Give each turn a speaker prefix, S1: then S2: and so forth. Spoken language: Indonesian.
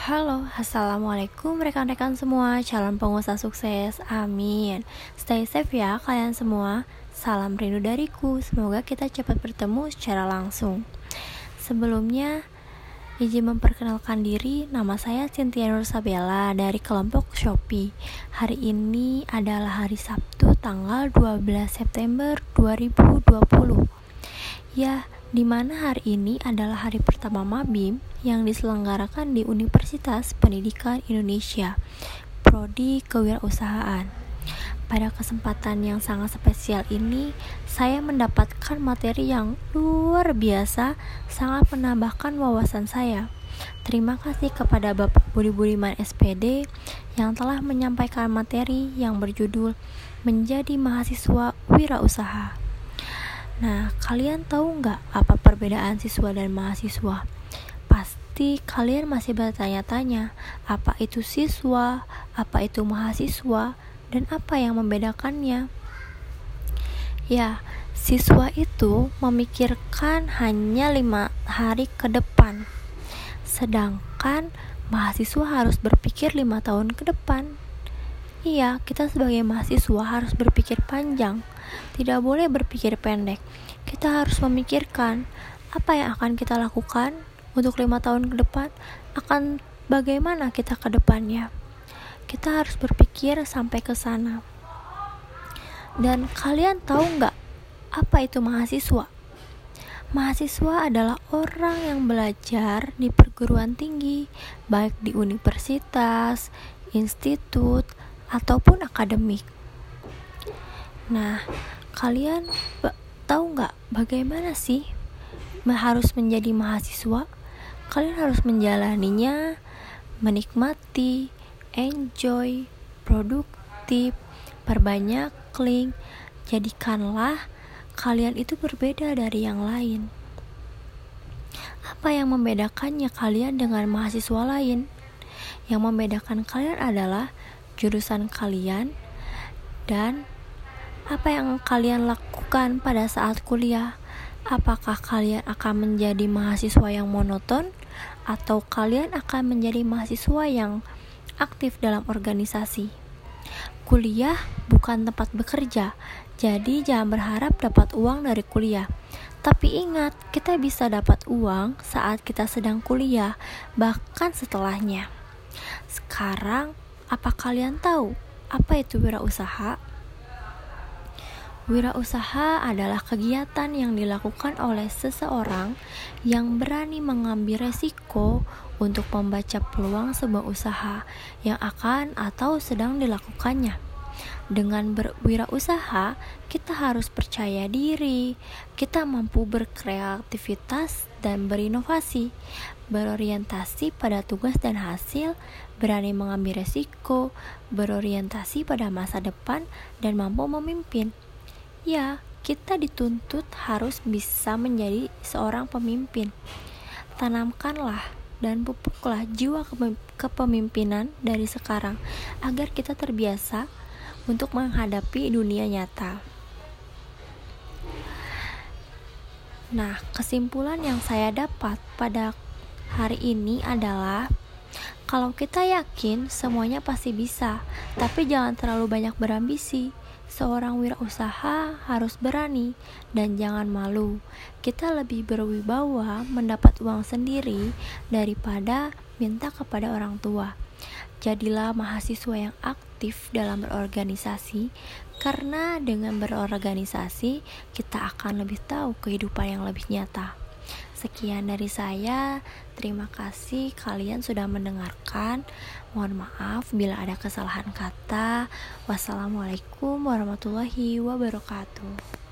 S1: Halo, Assalamualaikum rekan-rekan semua. Calon pengusaha sukses, amin. Stay safe ya kalian semua. Salam rindu dariku. Semoga kita cepat bertemu secara langsung. Sebelumnya Izin memperkenalkan diri, nama saya Cynthia Nur Sabella dari kelompok Shopee. Hari ini adalah hari Sabtu tanggal 12 September 2020. Ya, di mana hari ini adalah hari pertama Mabim yang diselenggarakan di Universitas Pendidikan Indonesia, Prodi Kewirausahaan. Pada kesempatan yang sangat spesial ini, saya mendapatkan materi yang luar biasa, sangat menambahkan wawasan saya. Terima kasih kepada Bapak Budi Budiman SPD yang telah menyampaikan materi yang berjudul Menjadi Mahasiswa Wirausaha. Nah, kalian tahu nggak apa perbedaan siswa dan mahasiswa? Pasti kalian masih bertanya-tanya, apa itu siswa, apa itu mahasiswa, dan apa yang membedakannya? Ya, siswa itu memikirkan hanya lima hari ke depan, sedangkan mahasiswa harus berpikir lima tahun ke depan. Iya, kita sebagai mahasiswa harus berpikir panjang, tidak boleh berpikir pendek. Kita harus memikirkan apa yang akan kita lakukan untuk lima tahun ke depan, akan bagaimana kita ke depannya. Kita harus berpikir sampai ke sana. Dan kalian tahu nggak apa itu mahasiswa? Mahasiswa adalah orang yang belajar di perguruan tinggi, baik di universitas, institut, ataupun akademik. Nah, kalian tahu nggak bagaimana sih harus menjadi mahasiswa? Kalian harus menjalaninya, menikmati, enjoy, produktif, perbanyak link. Jadikanlah kalian itu berbeda dari yang lain. Apa yang membedakannya kalian dengan mahasiswa lain? Yang membedakan kalian adalah jurusan kalian dan apa yang kalian lakukan pada saat kuliah. Apakah kalian akan menjadi mahasiswa yang monoton atau kalian akan menjadi mahasiswa yang aktif dalam organisasi? Kuliah bukan tempat bekerja, jadi jangan berharap dapat uang dari kuliah. Tapi ingat, kita bisa dapat uang saat kita sedang kuliah, bahkan setelahnya. Sekarang, apa kalian tahu apa itu wirausaha? Wirausaha adalah kegiatan yang dilakukan oleh seseorang yang berani mengambil resiko untuk membaca peluang sebuah usaha yang akan atau sedang dilakukannya. Dengan berwirausaha, kita harus percaya diri, kita mampu berkreativitas dan berinovasi, berorientasi pada tugas dan hasil, berani mengambil resiko, berorientasi pada masa depan, dan mampu memimpin. Ya, kita dituntut harus bisa menjadi seorang pemimpin. Tanamkanlah dan pupuklah jiwa kepemimpinan dari sekarang agar kita terbiasa untuk menghadapi dunia nyata. Nah, kesimpulan yang saya dapat pada hari ini adalah kalau kita yakin semuanya pasti bisa, tapi jangan terlalu banyak berambisi. Seorang wirausaha harus berani dan jangan malu. Kita lebih berwibawa mendapat uang sendiri daripada minta kepada orang tua. Jadilah mahasiswa yang aktif dalam berorganisasi, karena dengan berorganisasi kita akan lebih tahu kehidupan yang lebih nyata. Sekian dari saya, terima kasih kalian sudah mendengarkan. Mohon maaf bila ada kesalahan kata. Wassalamualaikum warahmatullahi wabarakatuh.